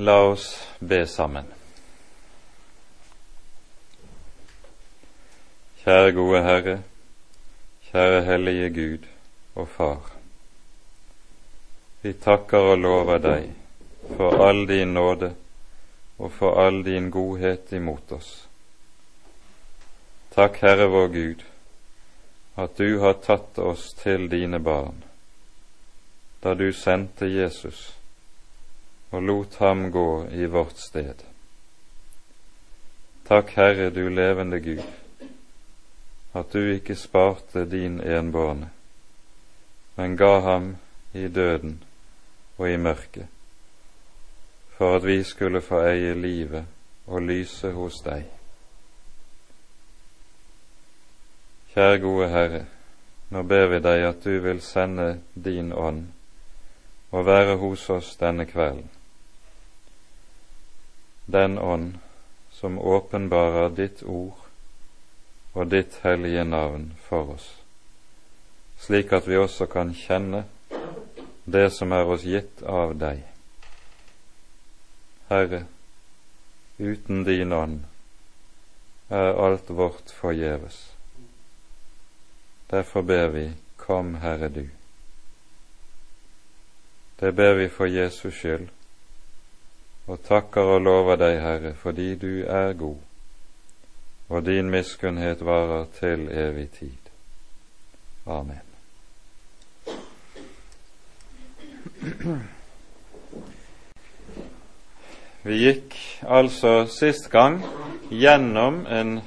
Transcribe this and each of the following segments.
La oss be sammen. Kjære gode Herre, kjære hellige Gud og Far. Vi takker og lover deg for all din nåde og for all din godhet imot oss. Takk, Herre vår Gud, at du har tatt oss til dine barn da du sendte Jesus og lot ham gå i vårt sted. Takk, Herre, du levende Gud, at du ikke sparte din enbårne, men ga ham i døden og i mørket, for at vi skulle få eie livet og lyse hos deg. Kjære gode Herre, nå ber vi deg at du vil sende din ånd og være hos oss denne kvelden. Den ånd som åpenbarer ditt ord og ditt hellige navn for oss, slik at vi også kan kjenne det som er oss gitt av deg. Herre, uten din ånd er alt vårt forgjeves. Derfor ber vi, Kom, Herre du. Det ber vi for Jesus skyld, og takker og lover deg, Herre, fordi du er god, og din miskunnhet varer til evig tid. Amen. Vi gikk altså sist gang gjennom en,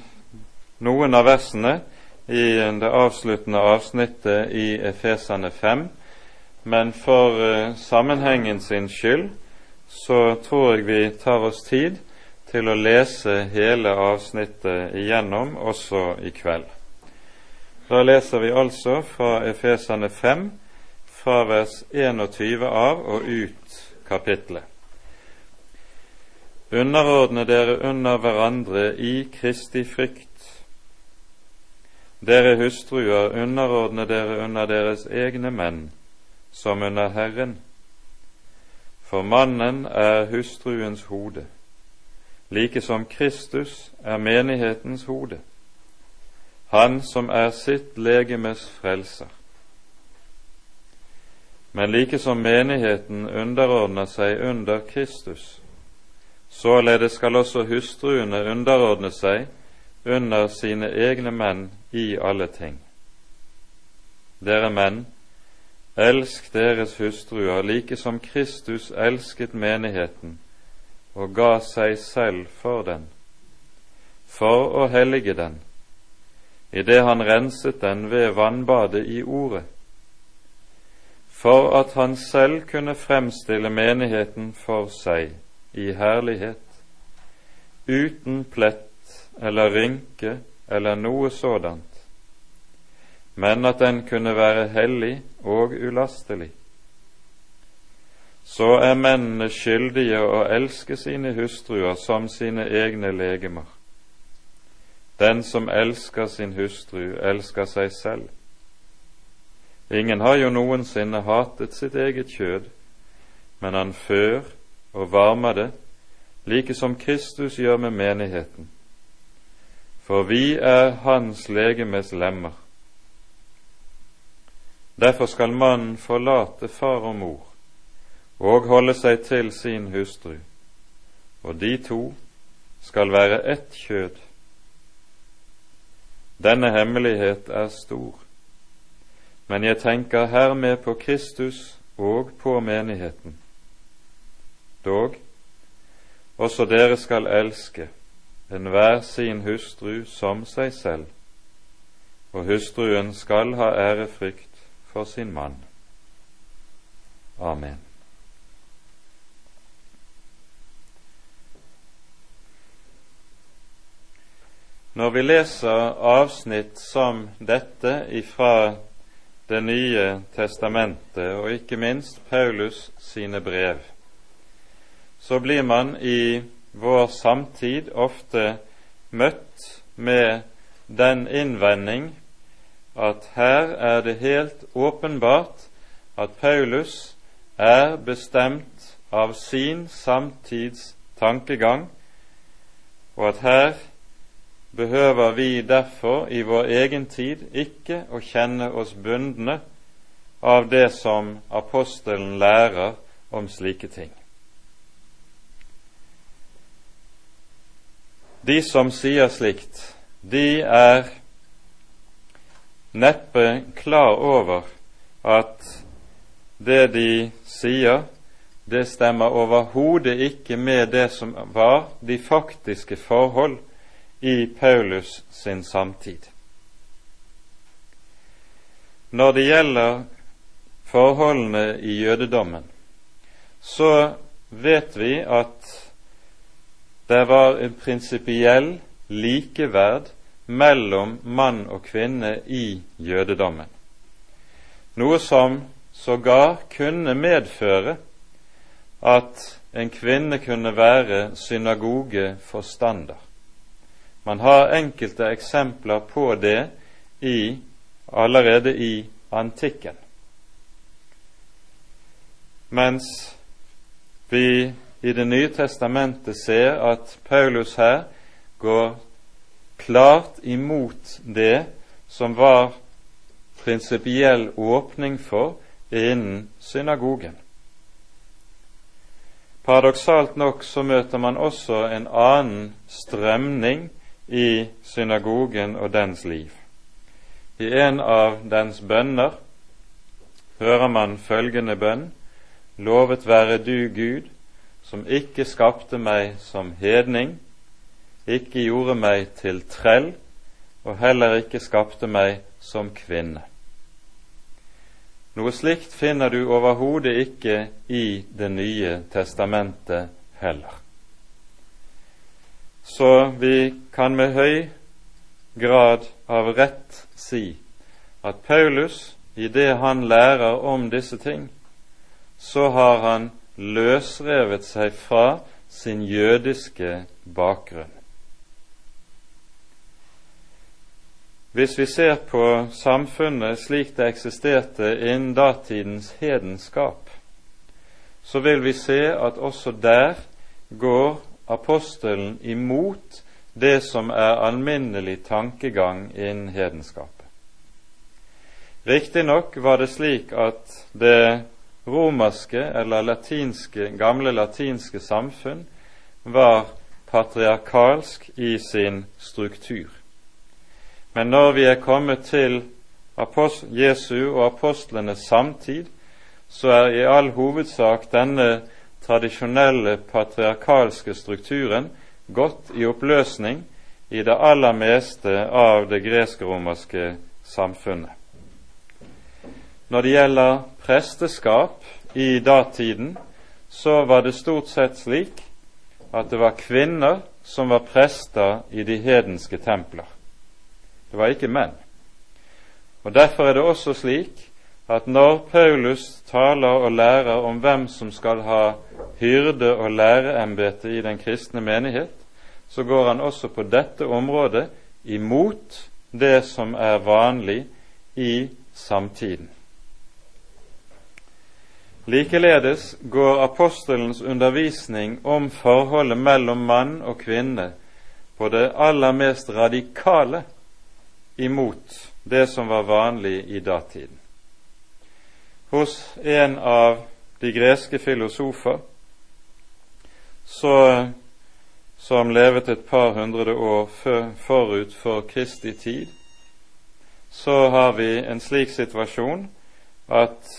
noen av versene i det avsluttende avsnittet i Efesane 5 men for uh, sammenhengen sin skyld så tror jeg vi tar oss tid til å lese hele avsnittet igjennom også i kveld. Da leser vi altså fra Efesene 5, fra vers 21 av og ut kapitlet. Underordne dere under hverandre i Kristi frykt. Dere hustruer, underordne dere under deres egne menn som under Herren. For mannen er hustruens hode, like som Kristus er menighetens hode, han som er sitt legemes frelser. Men like som menigheten underordner seg under Kristus, således skal også hustruene underordne seg under sine egne menn i alle ting. Dere menn, Elsk deres hustruer like som Kristus elsket menigheten og ga seg selv for den, for å hellige den, idet han renset den ved vannbadet i Ordet, for at han selv kunne fremstille menigheten for seg i herlighet, uten plett eller rynke eller noe sådant men at den kunne være hellig og ulastelig. Så er mennene skyldige å elske sine hustruer som sine egne legemer. Den som elsker sin hustru, elsker seg selv. Ingen har jo noensinne hatet sitt eget kjød, men han før og varmer det, like som Kristus gjør med menigheten. For vi er Hans legemes lemmer. Derfor skal mannen forlate far og mor og holde seg til sin hustru, og de to skal være ett kjød. Denne hemmelighet er stor, men jeg tenker hermed på Kristus og på menigheten. Dog, også dere skal elske enhver sin hustru som seg selv, og hustruen skal ha ærefrykt for sin mann. Amen. Når vi leser avsnitt som dette ifra Det nye testamentet, og ikke minst Paulus sine brev, så blir man i vår samtid ofte møtt med den innvending at her er det helt åpenbart at Paulus er bestemt av sin samtids tankegang, og at her behøver vi derfor i vår egen tid ikke å kjenne oss bundne av det som apostelen lærer om slike ting. De som sier slikt, de er neppe klar over at det de sier, det stemmer overhodet ikke med det som var de faktiske forhold i Paulus sin samtid. Når det gjelder forholdene i jødedommen, så vet vi at det var en prinsipiell likeverd mellom mann og kvinne i jødedommen, noe som sågar kunne medføre at en kvinne kunne være synagogeforstander. Man har enkelte eksempler på det i, allerede i antikken. Mens vi i Det nye testamentet ser at Paulus her går klart imot det som var prinsipiell åpning for innen synagogen. Paradoksalt nok så møter man også en annen strømning i synagogen og dens liv. I en av dens bønner hører man følgende bønn Lovet være du, Gud, som ikke skapte meg som hedning, ikke gjorde meg til trell, og heller ikke skapte meg som kvinne. Noe slikt finner du overhodet ikke i Det nye testamentet heller. Så vi kan med høy grad av rett si at Paulus, i det han lærer om disse ting, så har han løsrevet seg fra sin jødiske bakgrunn. Hvis vi ser på samfunnet slik det eksisterte innen datidens hedenskap, så vil vi se at også der går apostelen imot det som er alminnelig tankegang innen hedenskapet. Riktignok var det slik at det romerske eller latinske, gamle latinske samfunn var patriarkalsk i sin struktur. Men når vi er kommet til Jesu og apostlenes samtid, så er i all hovedsak denne tradisjonelle patriarkalske strukturen gått i oppløsning i det aller meste av det gresk-romerske samfunnet. Når det gjelder presteskap i datiden, så var det stort sett slik at det var kvinner som var prester i de hedenske templer. Det var ikke menn. Og Derfor er det også slik at når Paulus taler og lærer om hvem som skal ha hyrde- og læreembete i den kristne menighet, så går han også på dette området imot det som er vanlig i samtiden. Likeledes går apostelens undervisning om forholdet mellom mann og kvinne på det aller mest radikale imot det som var vanlig i datiden. Hos en av de greske filosofer så, som levet et par hundre år forut for Kristi tid, så har vi en slik situasjon at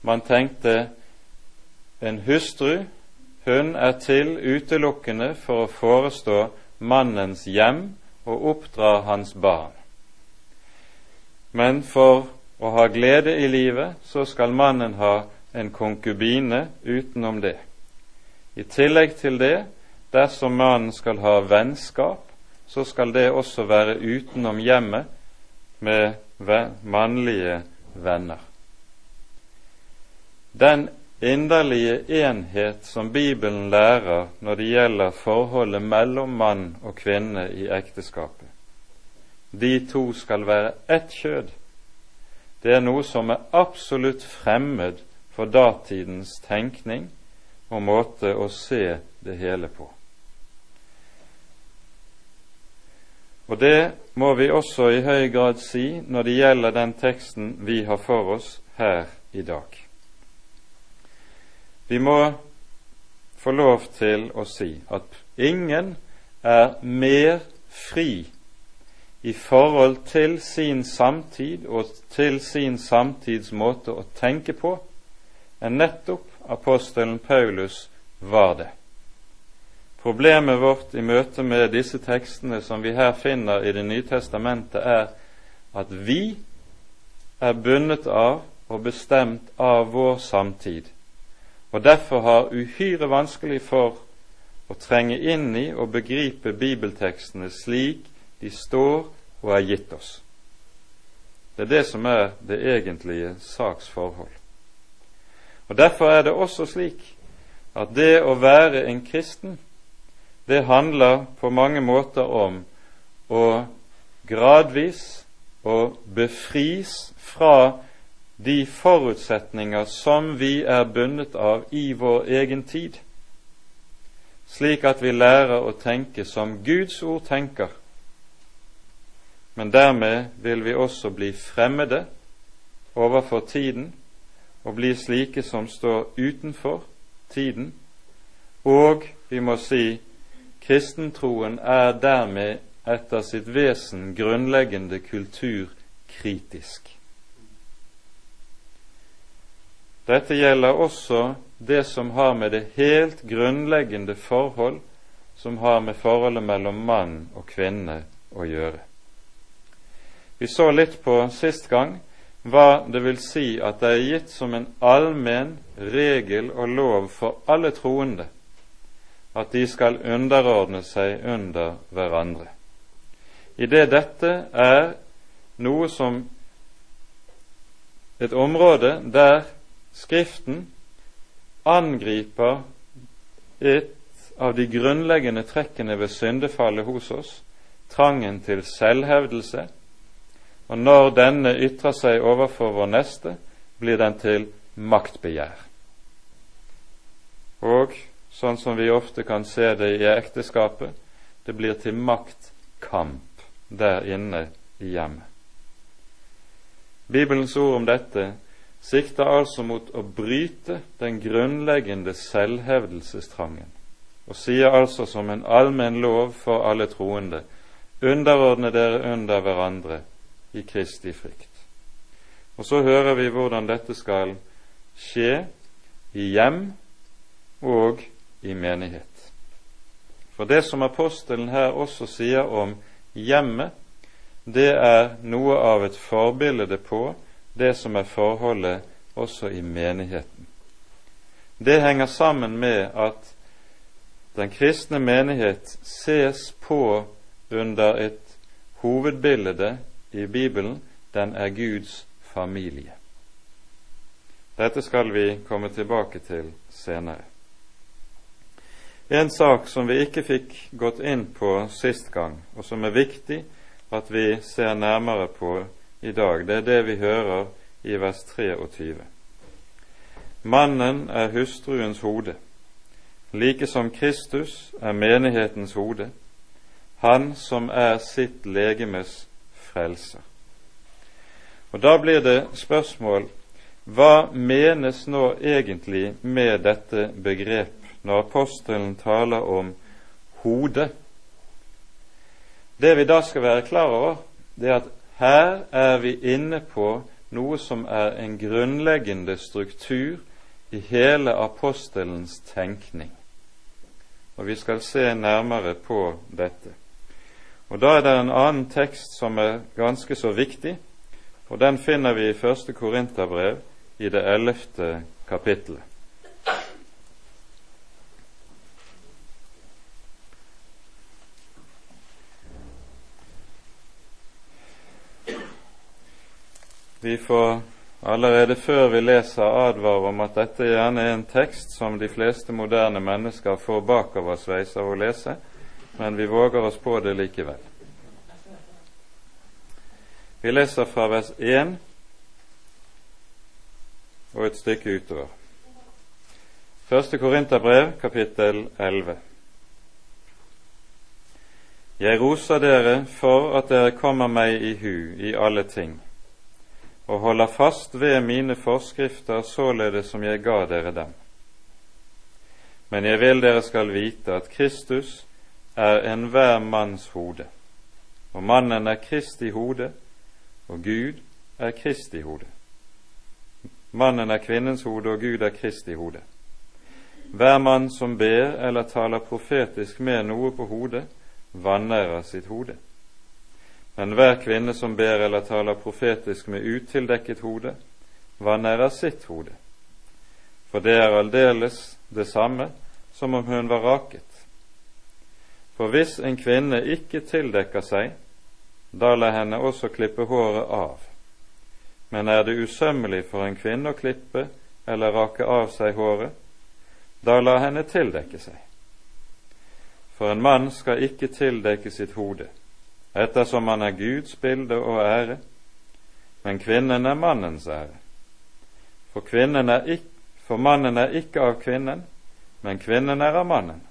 man tenkte en hustru, hun er til utelukkende for å forestå mannens hjem og oppdrar hans barn. Men for å ha glede i livet, så skal mannen ha en konkubine utenom det. I tillegg til det, dersom mannen skal ha vennskap, så skal det også være utenom hjemmet med mannlige venner. Den inderlige enhet som Bibelen lærer når det gjelder forholdet mellom mann og kvinne i ekteskapet. De to skal være ett kjød. Det er noe som er absolutt fremmed for datidens tenkning og måte å se det hele på. Og det må vi også i høy grad si når det gjelder den teksten vi har for oss her i dag. Vi må få lov til å si at ingen er mer fri i forhold til sin samtid og til sin samtids måte å tenke på enn nettopp apostelen Paulus var det. Problemet vårt i møte med disse tekstene som vi her finner i Det nye testamentet, er at vi er bundet av og bestemt av vår samtid, og derfor har uhyre vanskelig for å trenge inn i og begripe bibeltekstene slik de står og er gitt oss. Det er det som er det egentlige saksforhold. Og Derfor er det også slik at det å være en kristen det handler på mange måter om å gradvis og befris fra de forutsetninger som vi er bundet av i vår egen tid, slik at vi lærer å tenke som Guds ord tenker. Men dermed vil vi også bli fremmede overfor tiden og bli slike som står utenfor tiden, og vi må si Kristentroen er dermed etter sitt vesen grunnleggende kulturkritisk. Dette gjelder også det som har med det helt grunnleggende forhold som har med forholdet mellom mann og kvinne å gjøre. Vi så litt på sist gang hva det vil si at det er gitt som en allmenn regel og lov for alle troende at de skal underordne seg under hverandre. I det dette er noe som et område der Skriften angriper et av de grunnleggende trekkene ved syndefallet hos oss, trangen til selvhevdelse, og når denne ytrer seg overfor vår neste, blir den til maktbegjær. Og sånn som vi ofte kan se det i ekteskapet. Det blir til maktkamp der inne i hjemmet. Bibelens ord om dette sikter altså mot å bryte den grunnleggende selvhevdelsestrangen, og sier altså som en allmenn lov for alle troende underordne dere under hverandre i Kristi frykt. Og så hører vi hvordan dette skal skje i hjem og i menighet. For det som apostelen her også sier om hjemmet, det er noe av et forbilde på det som er forholdet også i menigheten. Det henger sammen med at den kristne menighet ses på under et hovedbilde i Bibelen. Den er Guds familie. Dette skal vi komme tilbake til senere. En sak som vi ikke fikk gått inn på sist gang, og som er viktig at vi ser nærmere på i dag, det er det vi hører i vers 23. Mannen er hustruens hode, like som Kristus er menighetens hode, han som er sitt legemes frelser. Og Da blir det spørsmål hva menes nå egentlig med dette begrep når apostelen taler om hode? Det vi da skal være klar over, det er at her er vi inne på noe som er en grunnleggende struktur i hele apostelens tenkning. Og vi skal se nærmere på dette. Og Da er det en annen tekst som er ganske så viktig, og den finner vi i første Korinterbrev i det ellevte kapittelet. Vi får allerede før vi leser advare om at dette gjerne er en tekst som de fleste moderne mennesker får bakoversveis av å lese, men vi våger oss på det likevel. Vi leser fra vers 1 og et stykke utover. Første Korinterbrev, kapittel 11. Jeg roser dere for at dere kommer meg i hu i alle ting, og holder fast ved mine forskrifter således som jeg ga dere dem. Men jeg vil dere skal vite at Kristus er enhver manns hode, og mannen er Kristi hode, og Gud er Kristi hode. Mannen er kvinnens hode, og Gud er Kristi hode. Hver mann som ber eller taler profetisk med noe på hodet, vanærer sitt hode. Men hver kvinne som ber eller taler profetisk med utildekket hode, vanærer sitt hode. For det er aldeles det samme som om hun var raket. For hvis en kvinne ikke tildekker seg, da la henne også klippe håret av. Men er det usømmelig for en kvinne å klippe eller rake av seg håret, da la henne tildekke seg. For en mann skal ikke tildekke sitt hode, ettersom han er Guds bilde og ære, men kvinnen er mannens ære. For, er ikke, for mannen er ikke av kvinnen, men kvinnen er av mannen.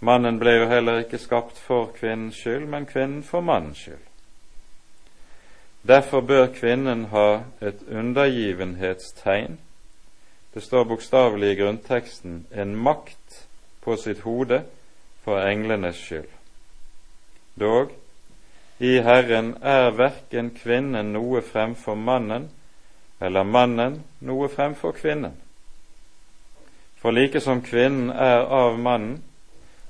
Mannen ble jo heller ikke skapt for kvinnens skyld, men kvinnen for mannens skyld. Derfor bør kvinnen ha et undergivenhetstegn. Det står bokstavelig i grunnteksten en makt på sitt hode for englenes skyld. Dog, i Herren er verken kvinnen noe fremfor mannen, eller mannen noe fremfor kvinnen. For like som kvinnen er av mannen,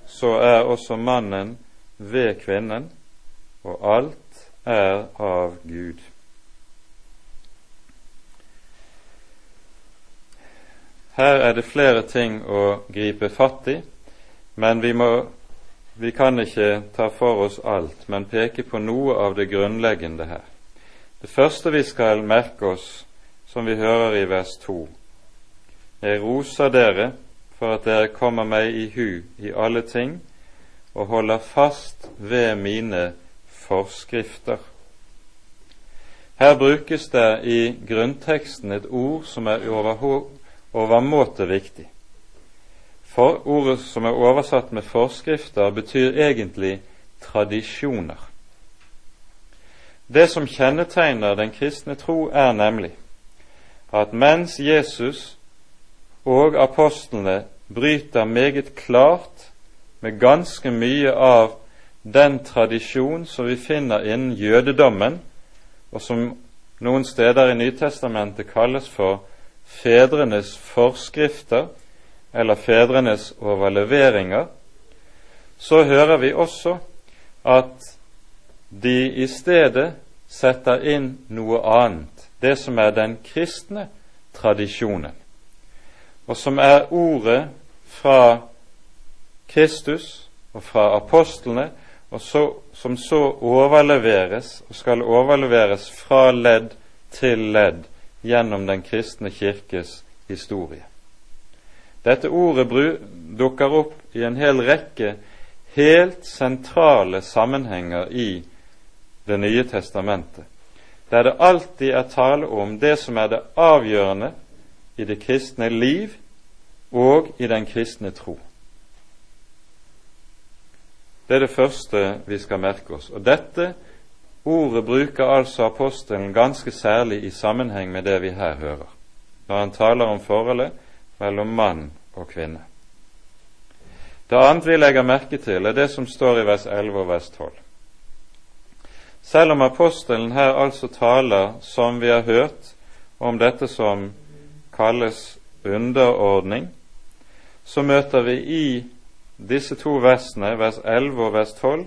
så er også mannen ved kvinnen, og alt er av Gud. Her er det flere ting å gripe fatt i, men vi, må, vi kan ikke ta for oss alt, men peke på noe av det grunnleggende her. Det første vi skal merke oss, som vi hører i vers 2, jeg roser dere for at dere kommer meg i hu i alle ting og holder fast ved mine forskrifter. Her brukes det i grunnteksten et ord som er overmåte viktig. For Ordet som er oversatt med forskrifter, betyr egentlig tradisjoner. Det som kjennetegner den kristne tro, er nemlig at mens Jesus og apostlene bryter meget klart med ganske mye av den tradisjon som vi finner innen jødedommen, og som noen steder i Nytestamentet kalles for fedrenes forskrifter eller fedrenes overleveringer, så hører vi også at de i stedet setter inn noe annet, det som er den kristne tradisjonen og som er ordet fra Kristus og fra apostlene, og så, som så overleveres og skal overleveres fra ledd til ledd gjennom den kristne kirkes historie. Dette ordet dukker opp i en hel rekke helt sentrale sammenhenger i Det nye testamentet, der det alltid er tale om det som er det avgjørende i det kristne liv og i den kristne tro. Det er det første vi skal merke oss. Og dette ordet bruker altså apostelen ganske særlig i sammenheng med det vi her hører, når han taler om forholdet mellom mann og kvinne. Det annet vi legger merke til, er det som står i vers 11 og vers 12. Selv om apostelen her altså taler, som vi har hørt, om dette som kalles underordning, så møter vi i disse to versene, vers 11 og vers 12,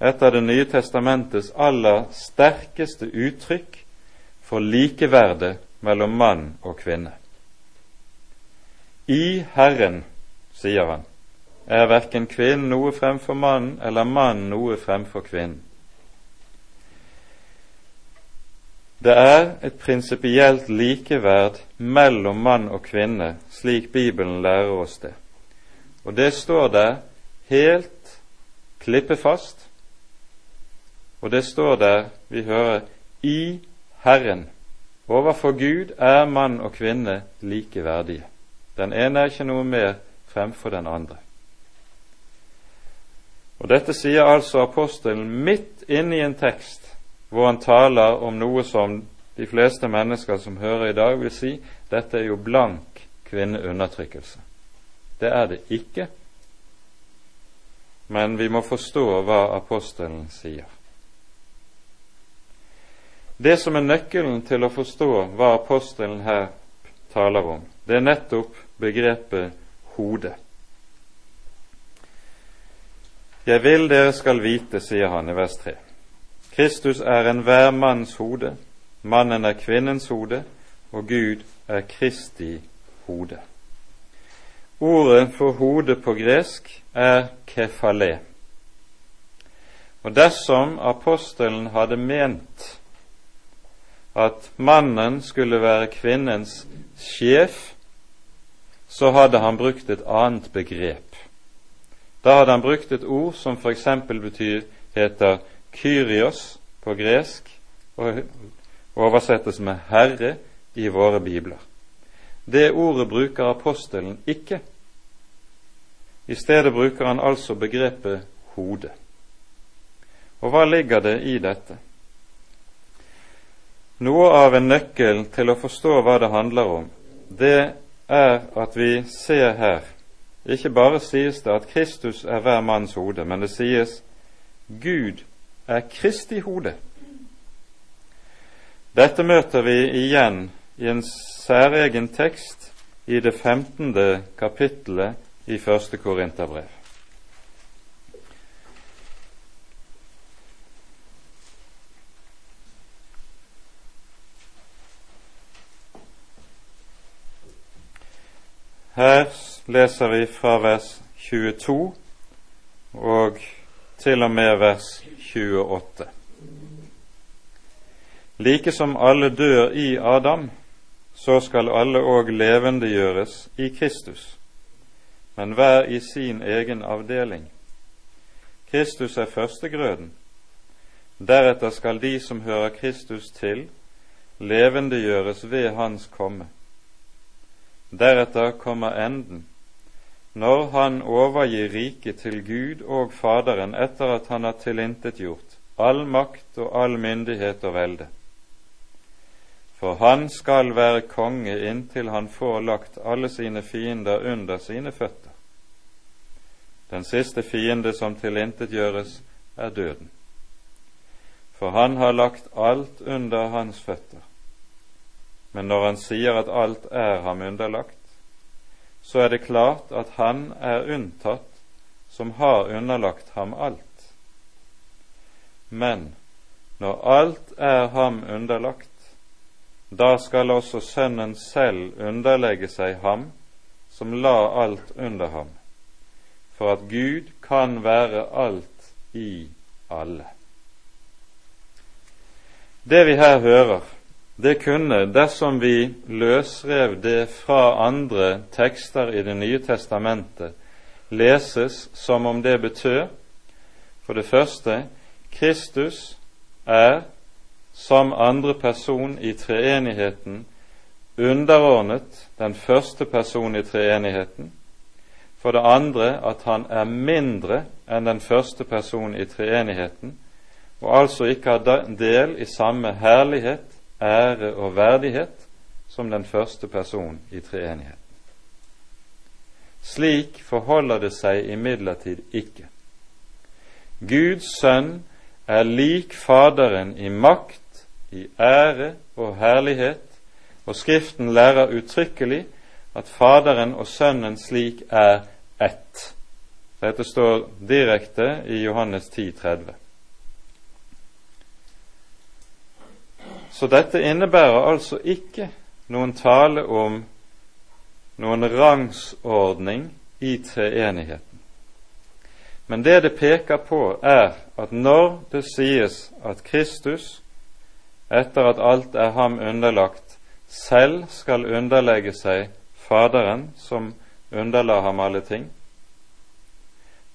et av Det nye testamentets aller sterkeste uttrykk for likeverdet mellom mann og kvinne. I Herren, sier han, er verken kvinnen noe fremfor mannen eller mannen noe fremfor kvinnen. Det er et prinsipielt likeverd mellom mann og kvinne, slik Bibelen lærer oss det. Og det står der helt klippefast, og det står der, vi hører, i Herren. Overfor Gud er mann og kvinne likeverdige. Den ene er ikke noe mer fremfor den andre. Og Dette sier altså apostelen midt inne i en tekst hvor han taler om noe som de fleste mennesker som hører i dag, vil si dette er jo blank kvinneundertrykkelse. Det er det ikke, men vi må forstå hva apostelen sier. Det som er nøkkelen til å forstå hva apostelen her taler om, det er nettopp begrepet hode. Jeg vil dere skal vite, sier han i vers 3. Kristus er enhver manns hode, mannen er kvinnens hode, og Gud er Kristi hode. Ordet for hode på gresk er kefale. Og dersom apostelen hadde ment at mannen skulle være kvinnens sjef, så hadde han brukt et annet begrep. Da hadde han brukt et ord som f.eks. betyr heter kyrios på gresk, og oversettes med herre i våre bibler. Det ordet bruker apostelen ikke. I stedet bruker han altså begrepet hode. Og hva ligger det i dette? Noe av en nøkkel til å forstå hva det handler om, det er at vi ser her Ikke bare sies det at Kristus er hver manns hode, men det sies Gud er Kristi hode. Dette møter vi igjen i en særegen tekst i det femtende kapittelet i første Korinterbrev. Her leser vi fra vers 22 og til og med vers 28. Like som alle dør i Adam, så skal alle òg levendegjøres i Kristus, men hver i sin egen avdeling. Kristus er førstegrøden. Deretter skal de som hører Kristus til, levendegjøres ved Hans komme. Deretter kommer enden, når han overgir riket til Gud og Faderen etter at han har tilintetgjort all makt og all myndighet og velde. For han skal være konge inntil han får lagt alle sine fiender under sine føtter. Den siste fiende som tilintetgjøres, er døden. For han har lagt alt under hans føtter. Men når han sier at alt er ham underlagt, så er det klart at han er unntatt som har underlagt ham alt. Men når alt er ham underlagt, da skal også Sønnen selv underlegge seg ham som la alt under ham, for at Gud kan være alt i alle. Det vi her hører, det kunne, dersom vi løsrev det fra andre tekster i Det nye testamentet, leses som om det betød for det første Kristus er som andre person i treenigheten underordnet den første person i treenigheten. For det andre at han er mindre enn den første person i treenigheten, og altså ikke har del i samme herlighet ære og verdighet som den første person i treenigheten. Slik forholder det seg imidlertid ikke. Guds sønn er lik Faderen i makt, i ære og herlighet, og Skriften lærer uttrykkelig at Faderen og Sønnen slik er ett. Dette står direkte i Johannes 10, 30. Så dette innebærer altså ikke noen tale om noen rangsordning i treenigheten. Men det det peker på, er at når det sies at Kristus, etter at alt er ham underlagt, selv skal underlegge seg Faderen, som underla ham alle ting,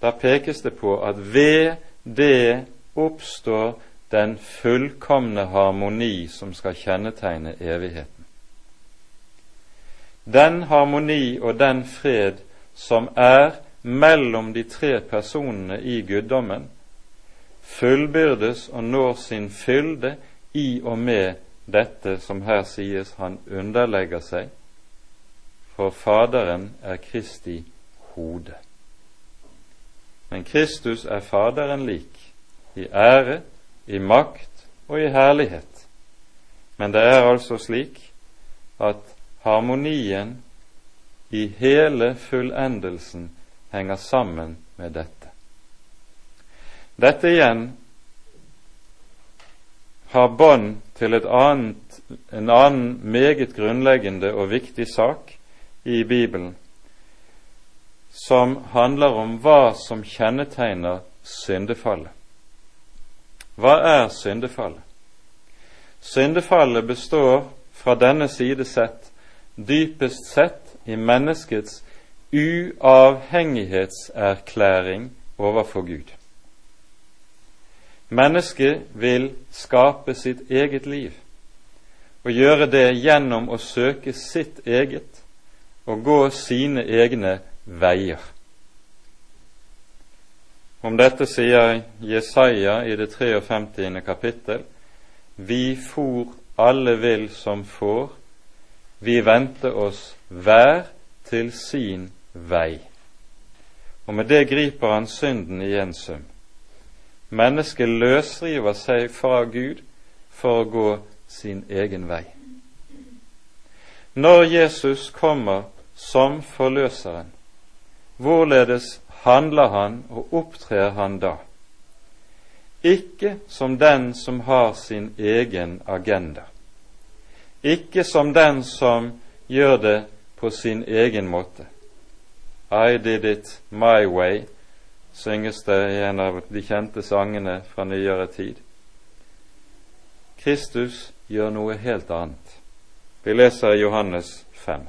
da pekes det på at ved det oppstår den fullkomne harmoni som skal kjennetegne evigheten. Den harmoni og den fred som er mellom de tre personene i guddommen, fullbyrdes og når sin fylde i og med dette som her sies han underlegger seg, for Faderen er Kristi hode. Men Kristus er Faderen lik, i ære, i makt og i herlighet. Men det er altså slik at harmonien i hele fullendelsen henger sammen med dette. Dette igjen har bånd til annet, en annen meget grunnleggende og viktig sak i Bibelen, som handler om hva som kjennetegner syndefallet. Hva er syndefallet? Syndefallet består fra denne side sett dypest sett i menneskets uavhengighetserklæring overfor Gud. Mennesket vil skape sitt eget liv og gjøre det gjennom å søke sitt eget og gå sine egne veier. Om dette sier Jesaja i det 53. kapittel Vi for alle vil som får, vi vendte oss hver til sin vei. Og med det griper han synden i en sum. Mennesket løsriver seg fra Gud for å gå sin egen vei. Når Jesus kommer som forløseren, hvorledes handler han og opptrer han da? Ikke som den som har sin egen agenda, ikke som den som gjør det på sin egen måte, i did it my way, synges det i en av de kjente sangene fra nyere tid. Kristus gjør noe helt annet. Vi leser Johannes 5.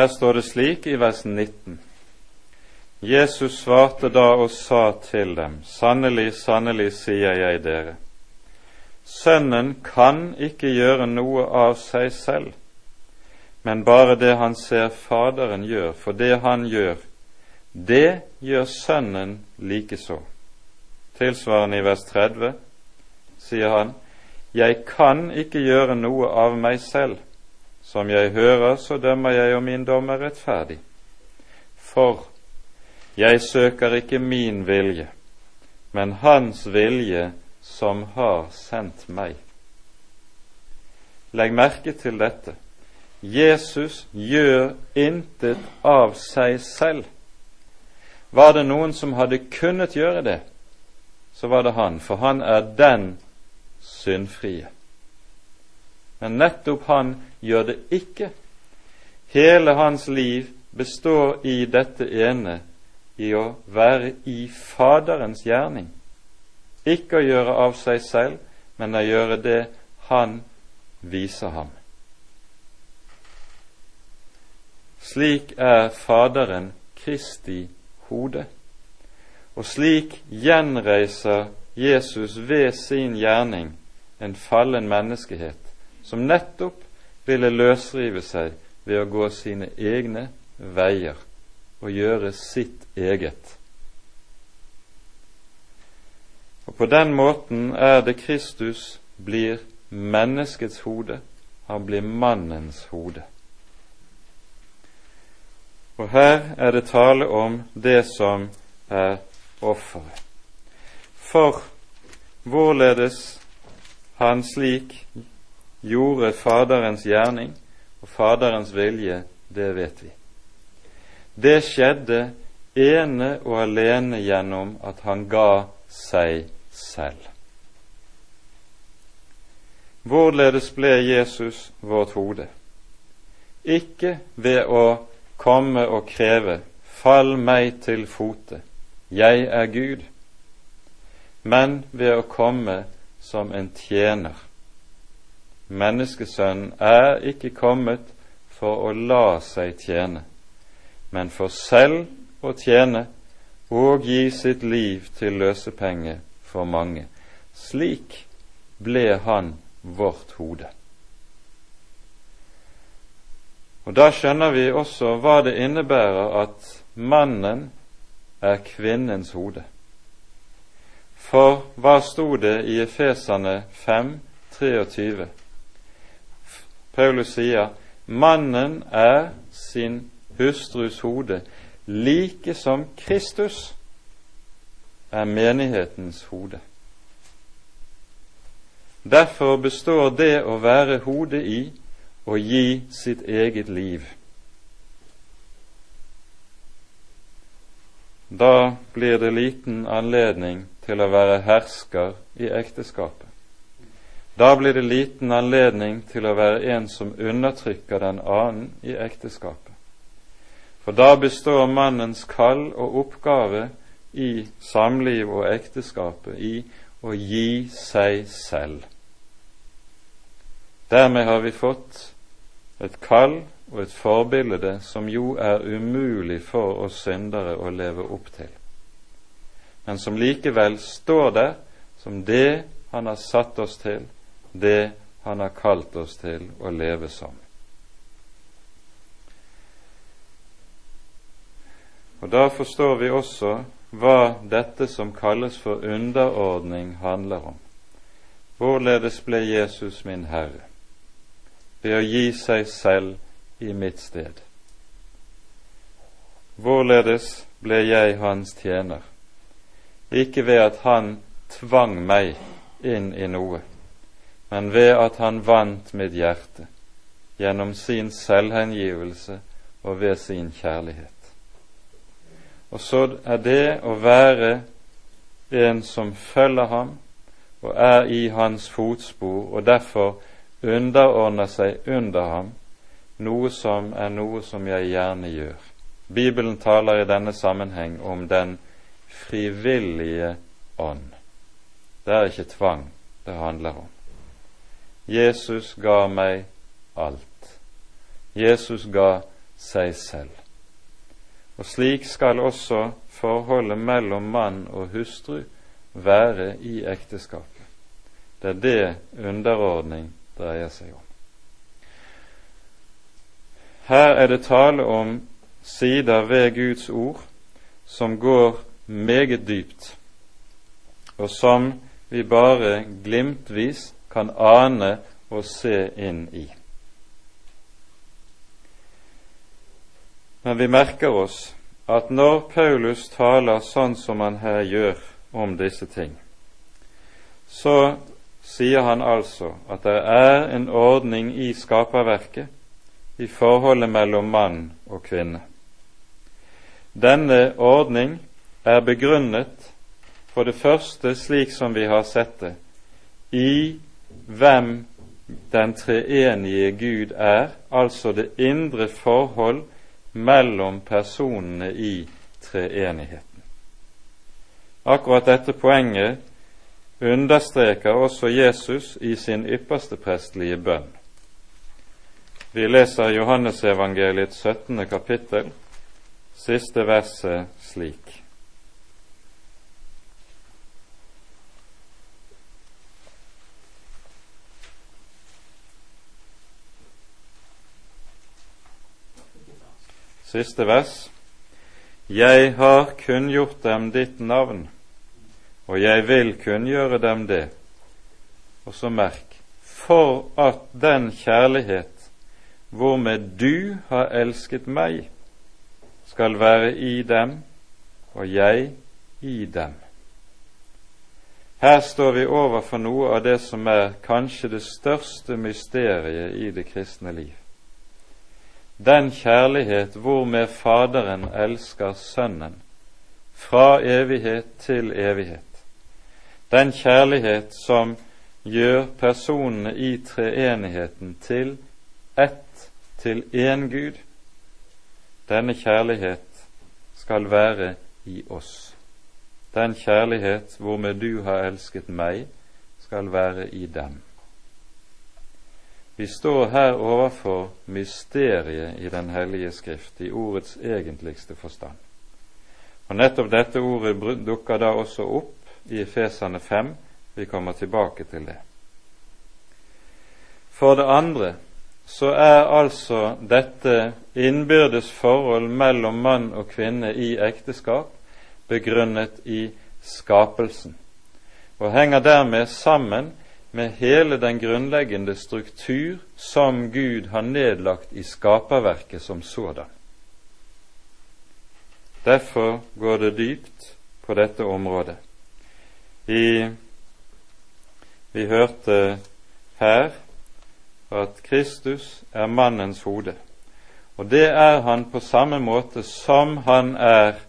Her står det slik i vers 19. Jesus svarte da og sa til dem, sannelig, sannelig sier jeg dere, Sønnen kan ikke gjøre noe av seg selv, men bare det han ser Faderen gjør, for det han gjør, det gjør Sønnen likeså. Tilsvarende i vers 30 sier han, Jeg kan ikke gjøre noe av meg selv, som jeg hører, så dømmer jeg, og min dom er rettferdig. For jeg søker ikke min vilje, men Hans vilje som har sendt meg. Legg merke til dette. Jesus gjør intet av seg selv. Var det noen som hadde kunnet gjøre det, så var det han, for han er den syndfrie. Men nettopp han gjør det ikke. Hele hans liv består i dette ene, i å være i Faderens gjerning. Ikke å gjøre av seg selv, men å gjøre det Han viser ham. Slik er Faderen Kristi hode, og slik gjenreiser Jesus ved sin gjerning en fallen menneskehet som nettopp ville løsrive seg ved å gå sine egne veier og gjøre sitt eget. Og På den måten er det Kristus blir menneskets hode, han blir mannens hode. Og her er det tale om det som er offeret. For hvorledes han slik gjorde Faderens gjerning og Faderens vilje, det vet vi. Det skjedde ene og alene gjennom at han ga seg selv. Hvorledes ble Jesus vårt hode? Ikke ved å komme og kreve 'Fall meg til fote, jeg er Gud', men ved å komme som en tjener. Menneskesønnen er ikke kommet for å la seg tjene, men for selv å tjene og gi sitt liv til løsepenge for mange. Slik ble han vårt hode. Og Da skjønner vi også hva det innebærer at mannen er kvinnens hode. For hva sto det i Efesane 5, 23? Paulus sier mannen er sin hustrus hode, like som Kristus er menighetens hode. Derfor består det å være hode i å gi sitt eget liv. Da blir det liten anledning til å være hersker i ekteskapet. Da blir det liten anledning til å være en som undertrykker den annen i ekteskapet. For da består mannens kall og oppgave i samliv og ekteskapet i å gi seg selv. Dermed har vi fått et kall og et forbilde som jo er umulig for oss syndere å leve opp til, men som likevel står der som det Han har satt oss til, det Han har kalt oss til å leve som. Og Da forstår vi også hva dette som kalles for underordning, handler om. Hvorledes ble Jesus min Herre? Ved å gi seg selv i mitt sted. Hvorledes ble jeg hans tjener? Ikke ved at han tvang meg inn i noe, men ved at han vant mitt hjerte gjennom sin selvhengivelse og ved sin kjærlighet. Og så er det å være en som følger ham og er i hans fotspor, og derfor underordner seg under ham, noe som er noe som jeg gjerne gjør. Bibelen taler i denne sammenheng om den frivillige ånd. Det er ikke tvang det handler om. Jesus ga meg alt. Jesus ga seg selv. Og slik skal også forholdet mellom mann og hustru være i ekteskapet. Det er det underordning dreier seg om. Her er det tale om sider ved Guds ord som går meget dypt, og som vi bare glimtvis kan ane og se inn i. Men vi merker oss at når Paulus taler sånn som han her gjør om disse ting, så sier han altså at det er en ordning i skaperverket i forholdet mellom mann og kvinne. Denne ordning er begrunnet for det første, slik som vi har sett det, i hvem den treenige Gud er, altså det indre forhold mellom personene i treenigheten. Akkurat dette poenget understreker også Jesus i sin ypperste prestelige bønn. Vi leser Johannesevangeliets 17. kapittel, siste verset slik. Siste vers. Jeg har kunngjort dem ditt navn, og jeg vil kunngjøre dem det. Og så merk for at den kjærlighet hvormed du har elsket meg, skal være i dem, og jeg i dem. Her står vi overfor noe av det som er kanskje det største mysteriet i det kristne liv den kjærlighet hvormed Faderen elsker Sønnen fra evighet til evighet. Den kjærlighet som gjør personene i treenigheten til ett, til én Gud. Denne kjærlighet skal være i oss. den kjærlighet hvormed du har elsket meg, skal være i dem. Vi står her overfor mysteriet i Den hellige skrift, i ordets egentligste forstand. Og Nettopp dette ordet dukker da også opp i Efesane 5. Vi kommer tilbake til det. For det andre så er altså dette innbyrdes forhold mellom mann og kvinne i ekteskap begrunnet i skapelsen, og henger dermed sammen med hele den grunnleggende struktur som Gud har nedlagt i skaperverket som sådan. Derfor går det dypt på dette området. I, vi hørte her at Kristus er mannens hode. Og det er han på samme måte som han er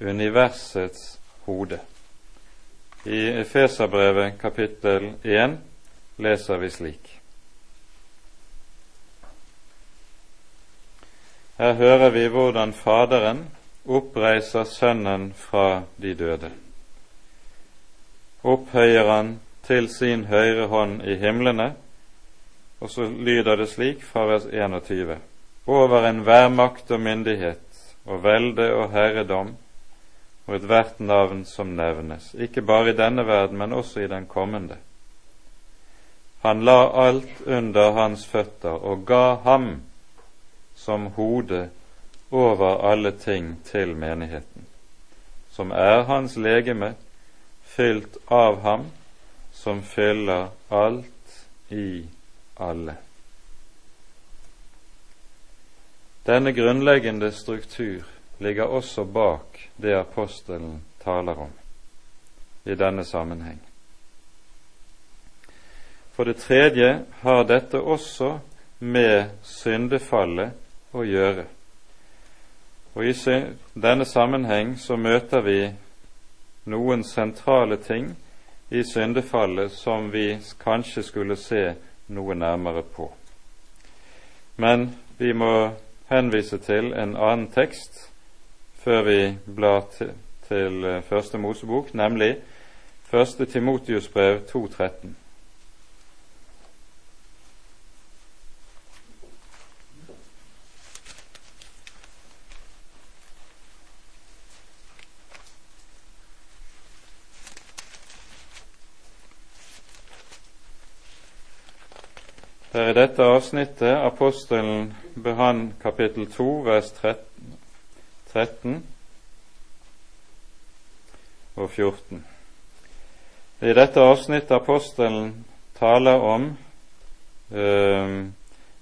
universets hode. I Efeserbrevet kapittel 1 leser vi slik. Her hører vi hvordan Faderen oppreiser Sønnen fra de døde. Opphøyer han til sin høyre hånd i himlene, og så lyder det slik fra vers 21.: Over enhver makt og myndighet og velde og herredom og ethvert navn som nevnes, ikke bare i denne verden, men også i den kommende. Han la alt under hans føtter og ga ham som hode over alle ting til menigheten, som er hans legeme, fylt av ham, som fyller alt i alle. Denne grunnleggende struktur ligger også bak det apostelen taler om i denne sammenheng. For det tredje har dette også med syndefallet å gjøre. Og I denne sammenheng så møter vi noen sentrale ting i syndefallet som vi kanskje skulle se noe nærmere på. Men vi må henvise til en annen tekst før vi blar til, til eh, Første Mosebok, nemlig Første Timotius brev 2.13. Det er i dette avsnittet apostelen behandler kapittel 2, vers 13 13 og 14. I dette avsnittet apostelen taler om øh,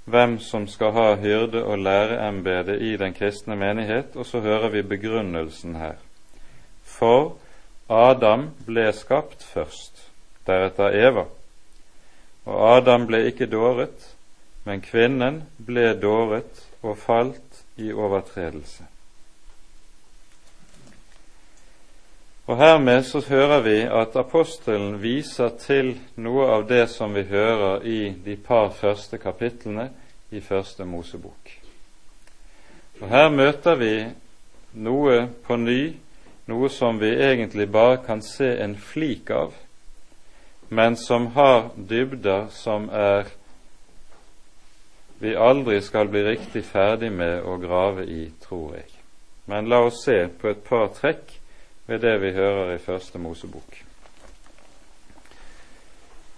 hvem som skal ha hyrde- og læreembetet i den kristne menighet, og så hører vi begrunnelsen her. For Adam ble skapt først, deretter Eva. Og Adam ble ikke dåret, men kvinnen ble dåret og falt i overtredelse. Og Hermed så hører vi at apostelen viser til noe av det som vi hører i de par første kapitlene i Første Mosebok. Og Her møter vi noe på ny, noe som vi egentlig bare kan se en flik av, men som har dybder som er vi aldri skal bli riktig ferdig med å grave i, tror jeg. Men la oss se på et par trekk ved det vi hører i Første Mosebok.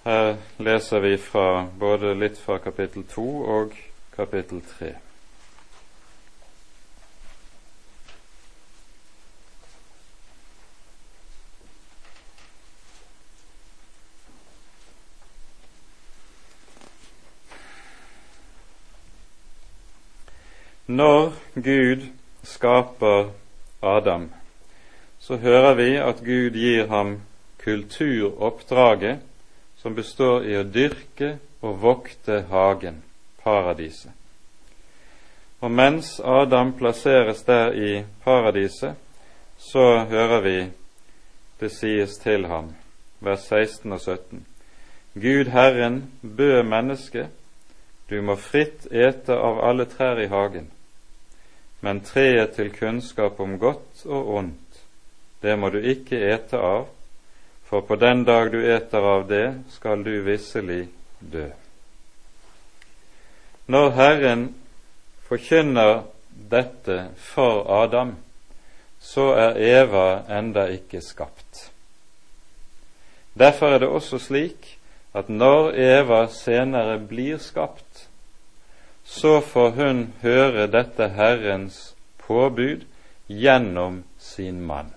Her leser vi fra både litt fra kapittel to og kapittel tre. Når Gud skaper Adam, så hører vi at Gud gir ham kulturoppdraget som består i å dyrke og vokte hagen, paradiset. Og mens Adam plasseres der i paradiset, så hører vi det sies til ham, vers 16 og 17. Gud Herren bød mennesket, du må fritt ete av alle trær i hagen, men treet til kunnskap om godt og ondt det må du ikke ete av, for på den dag du eter av det, skal du visselig dø. Når Herren forkynner dette for Adam, så er Eva enda ikke skapt. Derfor er det også slik at når Eva senere blir skapt, så får hun høre dette Herrens påbud gjennom sin mann.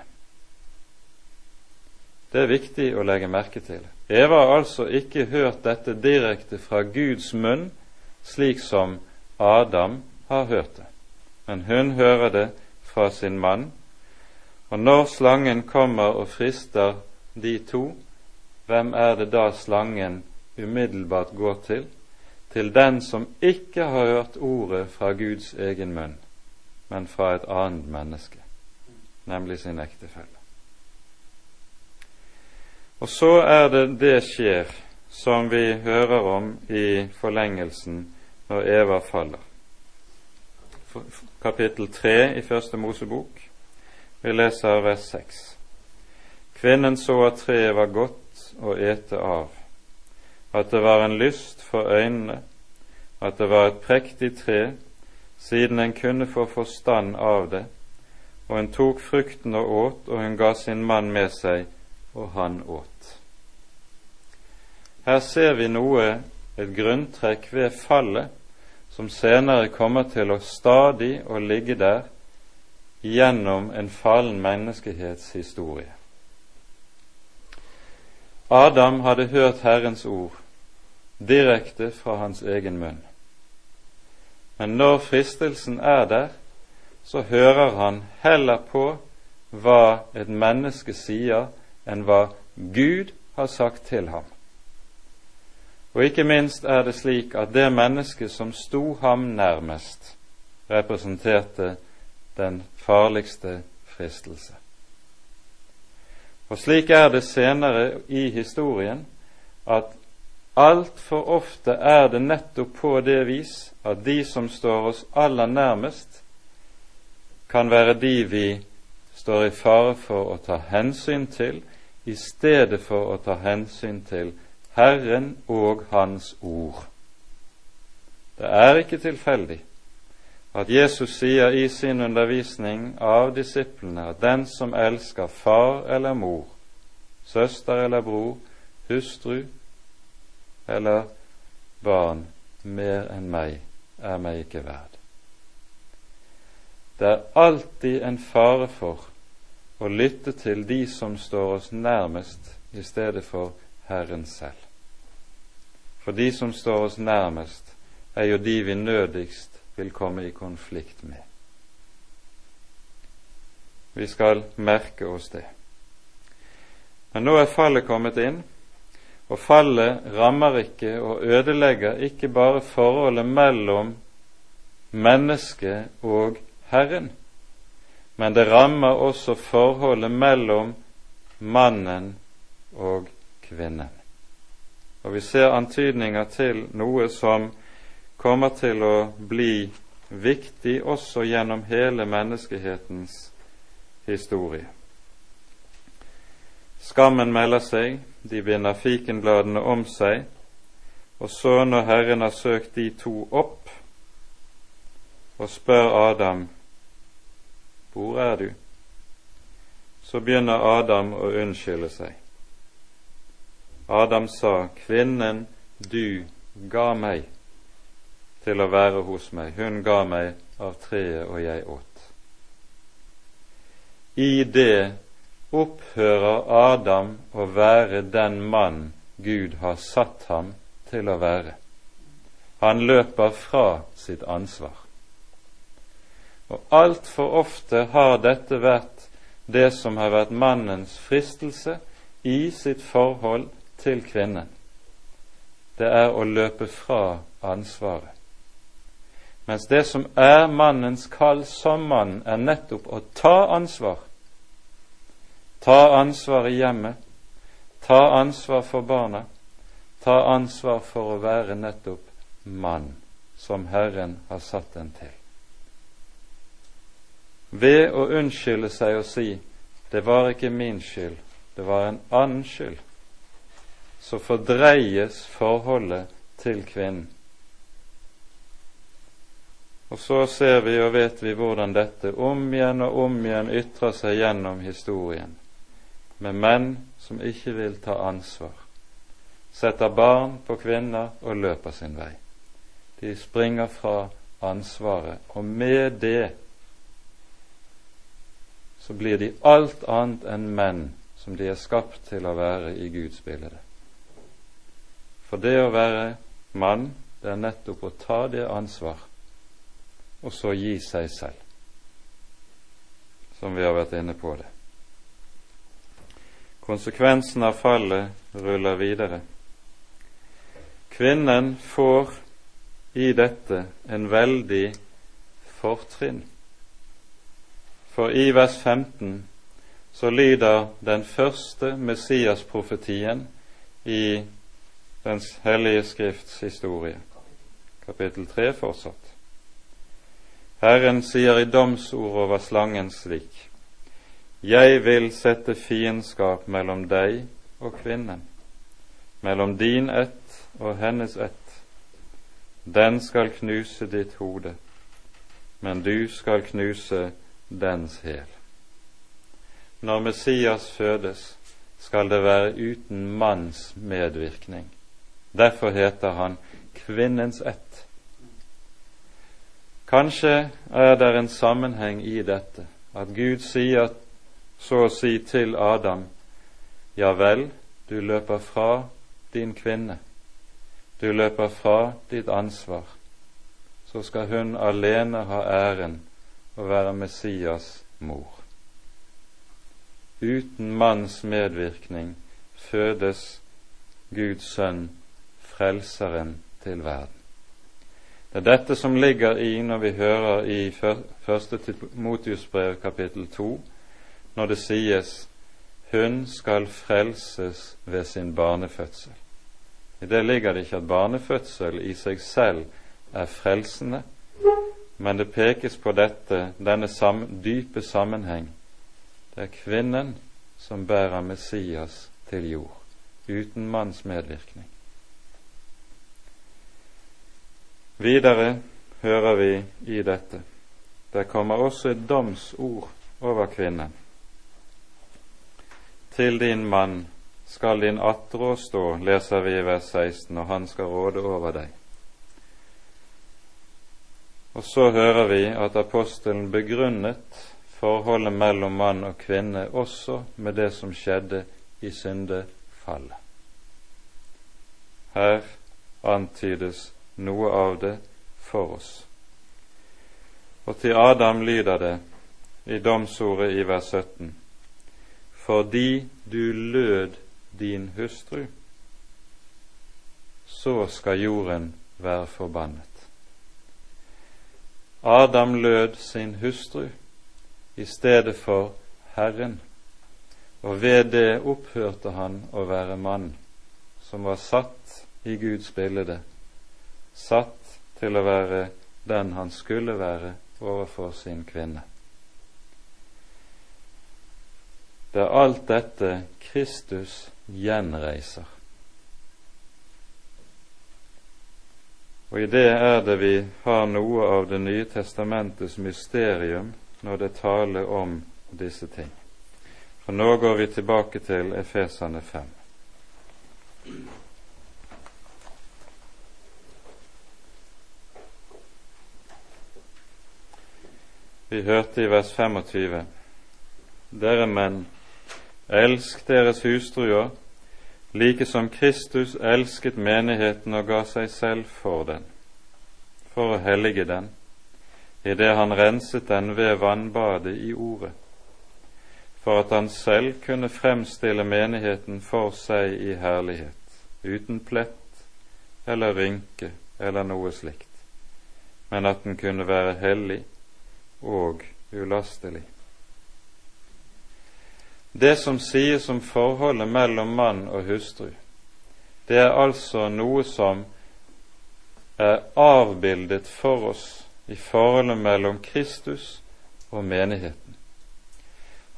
Det er viktig å legge merke til. Eva har altså ikke hørt dette direkte fra Guds munn, slik som Adam har hørt det, men hun hører det fra sin mann. Og når slangen kommer og frister de to, hvem er det da slangen umiddelbart går til? Til den som ikke har hørt ordet fra Guds egen munn, men fra et annet menneske, nemlig sin ektefelle. Og så er det det skjer som vi hører om i forlengelsen når Eva faller. Kapittel 3 i Første Mosebok. Vi leser vers 6. Kvinnen så at treet var godt å ete av, at det var en lyst for øynene, at det var et prektig tre, siden en kunne få forstand av det, og en tok frukten og åt, og hun ga sin mann med seg, og han åt. Her ser vi noe, et grunntrekk ved fallet, som senere kommer til å stadig å ligge der gjennom en fallen menneskehets historie. Adam hadde hørt Herrens ord direkte fra hans egen munn. Men når fristelsen er der, så hører han heller på hva et menneske sier, enn hva Gud har sagt til ham. Og ikke minst er det slik at det mennesket som sto ham nærmest, representerte den farligste fristelse. Og slik er det senere i historien at altfor ofte er det nettopp på det vis at de som står oss aller nærmest, kan være de vi står i fare for å ta hensyn til, i stedet for å ta hensyn til Herren og Hans ord. Det er ikke tilfeldig at Jesus sier i sin undervisning av disiplene at den som elsker far eller mor, søster eller bror, hustru eller barn mer enn meg, er meg ikke verd. Det er alltid en fare for å lytte til de som står oss nærmest, i stedet for Herren selv. For de som står oss nærmest, er jo de vi nødigst vil komme i konflikt med. Vi skal merke oss det. Men nå er fallet kommet inn, og fallet rammer ikke og ødelegger ikke bare forholdet mellom mennesket og Herren, men det rammer også forholdet mellom mannen og kvinnen. Og vi ser antydninger til noe som kommer til å bli viktig også gjennom hele menneskehetens historie. Skammen melder seg, de binder fikenbladene om seg, og så, når Herren har søkt de to opp og spør Adam hvor er du, så begynner Adam å unnskylde seg. Adam sa, kvinnen du ga meg til å være hos meg. Hun ga meg av treet, og jeg åt. I det opphører Adam å være den mann Gud har satt ham til å være. Han løper fra sitt ansvar. Og altfor ofte har dette vært det som har vært mannens fristelse i sitt forhold til kvinnen. Det er å løpe fra ansvaret. Mens det som er mannens kall som mann, er nettopp å ta ansvar. Ta ansvar i hjemmet, ta ansvar for barna, ta ansvar for å være nettopp mann, som Herren har satt en til. Ved å unnskylde seg og si det var ikke min skyld, det var en annen skyld, så fordreies forholdet til kvinnen. Og så ser vi og vet vi hvordan dette om igjen og om igjen ytrer seg gjennom historien, med menn som ikke vil ta ansvar, setter barn på kvinner og løper sin vei. De springer fra ansvaret, og med det så blir de alt annet enn menn som de er skapt til å være i Guds bilde. For det å være mann, det er nettopp å ta det ansvar, og så gi seg selv, som vi har vært inne på det. Konsekvensen av fallet ruller videre. Kvinnen får i dette en veldig fortrinn. For i vers 15 så lyder den første Messias-profetien i Den hellige skrifts historie, kapittel 3 fortsatt. Herren sier i domsord over slangen slik:" Jeg vil sette fiendskap mellom deg og kvinnen, mellom din ett og hennes ett den skal knuse ditt hode, men du skal knuse dens hel. Når Messias fødes, skal det være uten manns medvirkning. Derfor heter han kvinnens ett. Kanskje er det en sammenheng i dette, at Gud sier så å si til Adam, ja vel, du løper fra din kvinne, du løper fra ditt ansvar, så skal hun alene ha æren å være Messias mor. Uten manns medvirkning fødes Guds sønn, Frelseren, til verden. Det er dette som ligger i når vi hører i første Timotius-brev kapittel 2, når det sies 'Hun skal frelses ved sin barnefødsel'. I det ligger det ikke at barnefødsel i seg selv er frelsende, men det pekes på dette, denne sam, dype sammenheng. Det er kvinnen som bærer Messias til jord, uten manns medvirkning. Videre hører vi i dette det kommer også et domsord over kvinnen. Til din mann skal din attrå stå, leser vi i vers 16, og han skal råde over deg. Og så hører vi at apostelen begrunnet forholdet mellom mann og kvinne også med det som skjedde i syndefallet. Her antydes noe av det for oss. Og til Adam lyder det i domsordet i vers 17.: Fordi du lød din hustru, så skal jorden være forbannet. Adam lød sin hustru i stedet for Herren, og ved det opphørte han å være mann, som var satt i Guds bilde, satt til å være den han skulle være overfor sin kvinne. Det er alt dette Kristus gjenreiser. Og i det er det vi har noe av Det nye testamentets mysterium når det taler om disse ting. For nå går vi tilbake til Efesane 5. Vi hørte i vers 25.: Dere menn, Elsk deres hustruer, like som Kristus elsket menigheten og ga seg selv for den, for å hellige den, idet han renset den ved vannbadet i Ordet, for at han selv kunne fremstille menigheten for seg i herlighet, uten plett eller rynke eller noe slikt, men at den kunne være hellig og ulastelig. Det som sies om forholdet mellom mann og hustru, det er altså noe som er avbildet for oss i forholdet mellom Kristus og menigheten.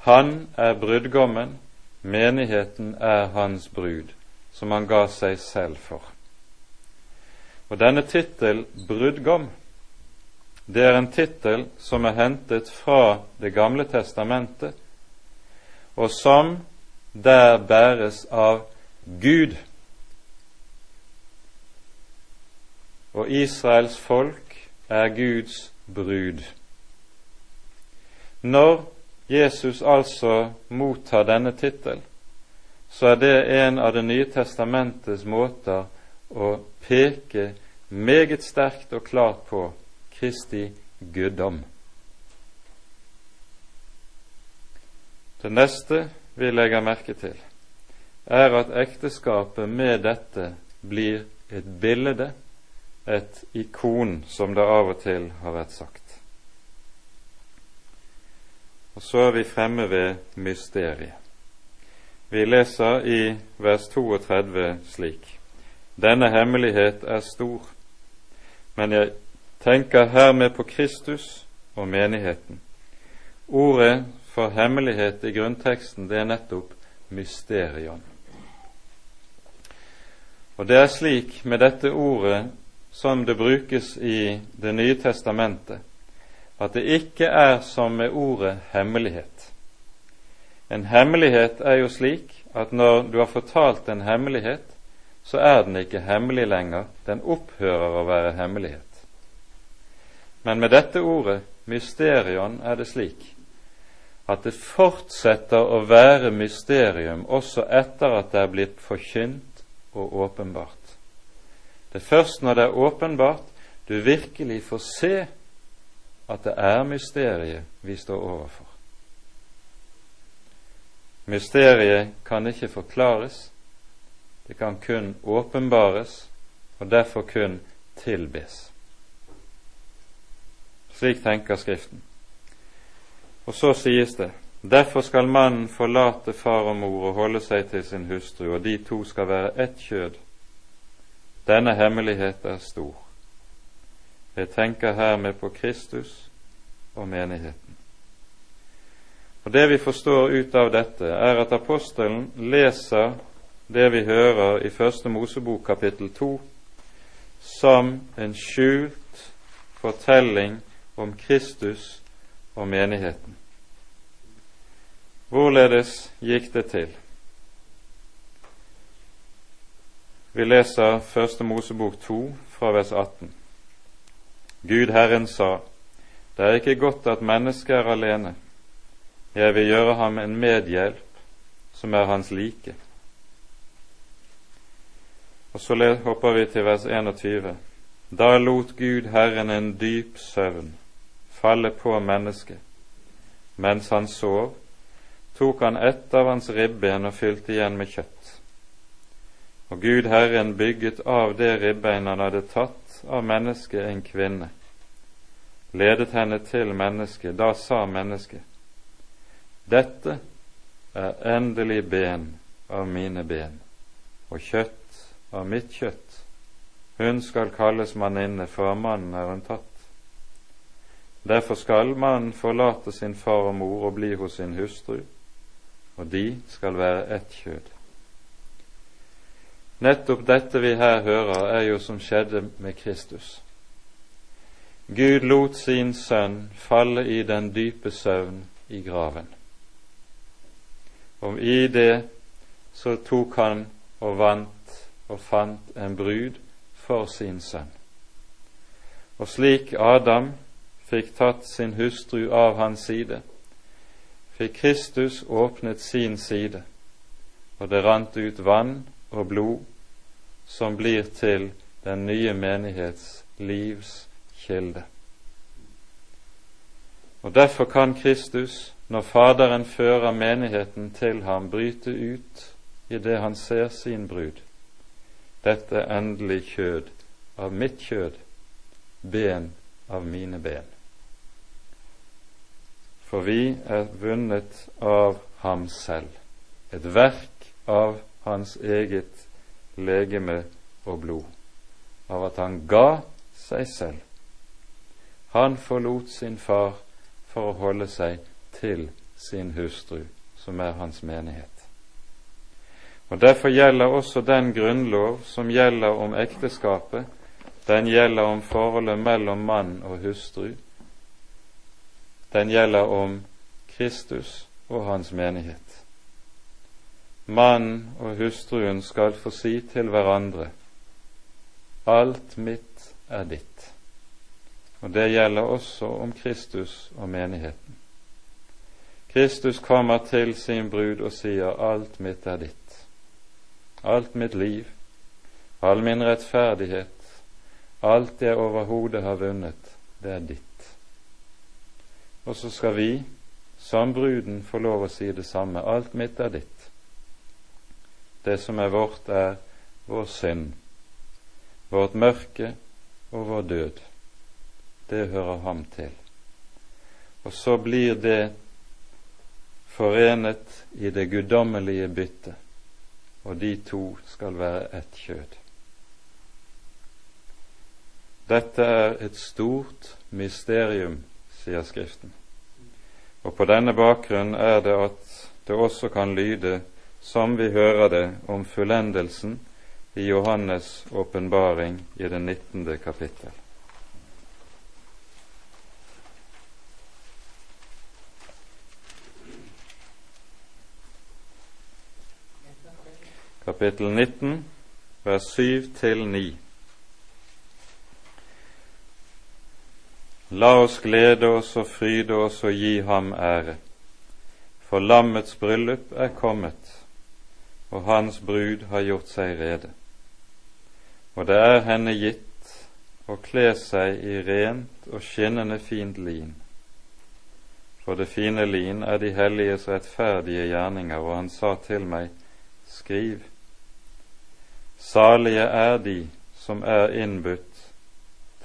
Han er brudgommen, menigheten er hans brud, som han ga seg selv for. Og denne tittel brudgom, det er en tittel som er hentet fra Det gamle testamentet, og som der bæres av Gud. Og Israels folk er Guds brud. Når Jesus altså mottar denne tittel, så er det en av Det nye testamentets måter å peke meget sterkt og klart på Kristi guddom. Det neste vi legger merke til, er at ekteskapet med dette blir et bilde, et ikon, som det av og til har vært sagt. Og så er vi fremme ved mysteriet. Vi leser i vers 32 slik.: Denne hemmelighet er stor, men jeg tenker hermed på Kristus og menigheten. Ordet for hemmelighet i grunnteksten, det er nettopp mysterion. Og det er slik med dette ordet som det brukes i Det nye testamentet, at det ikke er som med ordet hemmelighet. En hemmelighet er jo slik at når du har fortalt en hemmelighet, så er den ikke hemmelig lenger, den opphører å være hemmelighet. Men med dette ordet, mysterion, er det slik at det fortsetter å være mysterium også etter at det er blitt forkynt og åpenbart. Det er først når det er åpenbart du virkelig får se at det er mysteriet vi står overfor. Mysteriet kan ikke forklares, det kan kun åpenbares og derfor kun tilbes. Slik tenker Skriften. Og så sies det Derfor skal mannen forlate far og mor og holde seg til sin hustru, og de to skal være ett kjød. Denne hemmelighet er stor. Jeg tenker hermed på Kristus og menigheten. Og Det vi forstår ut av dette, er at apostelen leser det vi hører i Første Mosebok kapittel to, som en skjult fortelling om Kristus og menigheten. Hvorledes gikk det til? Vi leser Første Mosebok 2 fra vers 18. Gud Herren sa, det er ikke godt at mennesket er alene. Jeg vil gjøre ham en medhjelp som er hans like. Og så hopper vi til vers 21. Da lot Gud Herren en dyp søvn falle på mennesket. Mens han sov, tok han ett av hans ribben og fylte igjen med kjøtt. Og Gud Herren bygget av det ribbein han hadde tatt av mennesket, en kvinne ledet henne til mennesket. Da sa mennesket, dette er endelig ben av mine ben og kjøtt av mitt kjøtt. Hun skal kalles manninne, for mannen er hun tatt. Derfor skal mannen forlate sin far og mor og bli hos sin hustru, og de skal være ett kjød. Nettopp dette vi her hører, er jo som skjedde med Kristus. Gud lot sin sønn falle i den dype søvn i graven. Og i det så tok han og vant og fant en brud for sin sønn. Og slik Adam fikk tatt sin hustru av hans side, fikk Kristus åpnet sin side, og det rant ut vann og blod som blir til den nye menighets livs kilde. Og Derfor kan Kristus, når Faderen fører menigheten til ham, bryte ut i det han ser sin brud. Dette er endelig kjød av mitt kjød, ben av mine ben. For vi er vunnet av ham selv, et verk av hans eget legeme og blod, av at han ga seg selv han forlot sin far for å holde seg til sin hustru, som er hans menighet. Og Derfor gjelder også den grunnlov som gjelder om ekteskapet, den gjelder om forholdet mellom mann og hustru. Den gjelder om Kristus og hans menighet. Mannen og hustruen skal få si til hverandre Alt mitt er ditt. Og det gjelder også om Kristus og menigheten. Kristus kommer til sin brud og sier alt mitt er ditt. Alt mitt liv, all min rettferdighet, alt jeg overhodet har vunnet, det er ditt. Og så skal vi, som bruden, få lov å si det samme. Alt mitt er ditt. Det som er vårt, er vår synd, vårt mørke og vår død. Det hører ham til. Og så blir det forenet i det guddommelige byttet, og de to skal være ett kjød. Dette er et stort mysterium, sier Skriften. Og på denne bakgrunn er det at det også kan lyde som vi hører det om fullendelsen i Johannes' åpenbaring i det 19. kapittel. Kapittel 19, vers 7 til 9. La oss glede oss og fryde oss og gi ham ære, for lammets bryllup er kommet, og hans brud har gjort seg rede. Og det er henne gitt å kle seg i rent og skinnende fint lin. For det fine lin er de helliges rettferdige gjerninger, og han sa til meg, skriv, salige er de som er innbudt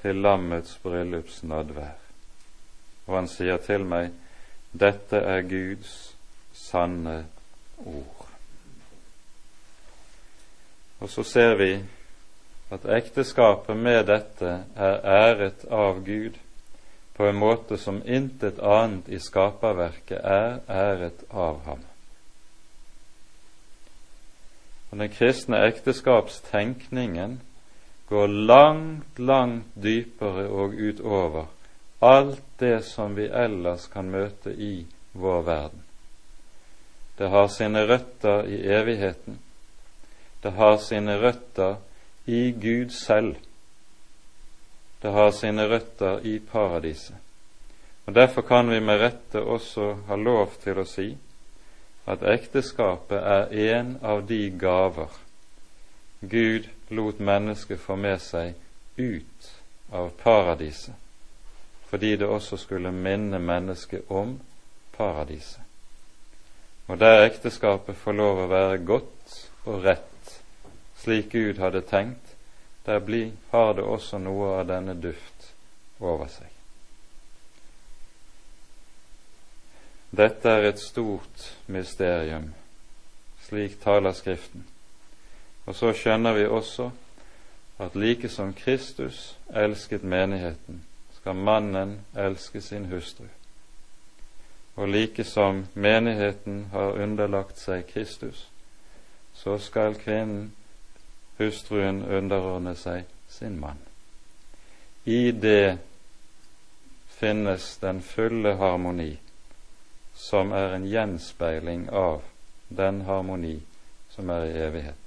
til lammets bryllups nadvær. Og han sier til meg, dette er Guds sanne ord. Og så ser vi at ekteskapet med dette er æret av Gud på en måte som intet annet i skaperverket er æret av ham. Og Den kristne ekteskapstenkningen går langt, langt dypere og utover alt det som vi ellers kan møte i vår verden. Det har sine røtter i evigheten. Det har sine røtter i Gud selv. Det har sine røtter i paradiset. Og Derfor kan vi med rette også ha lov til å si at ekteskapet er en av de gaver Gud lot mennesket få med seg ut av paradiset, fordi det også skulle minne mennesket om paradiset. Og der ekteskapet får lov å være godt og rett slik Gud hadde tenkt, der blir, har det også noe av denne duft over seg. Dette er et stort mysterium, slik taler Skriften. Og så skjønner vi også at like som Kristus elsket menigheten, skal mannen elske sin hustru. Og like som menigheten har underlagt seg Kristus, så skal kvinnen hustruen underordne seg sin mann. I det finnes den fulle harmoni, som er en gjenspeiling av den harmoni som er i evigheten.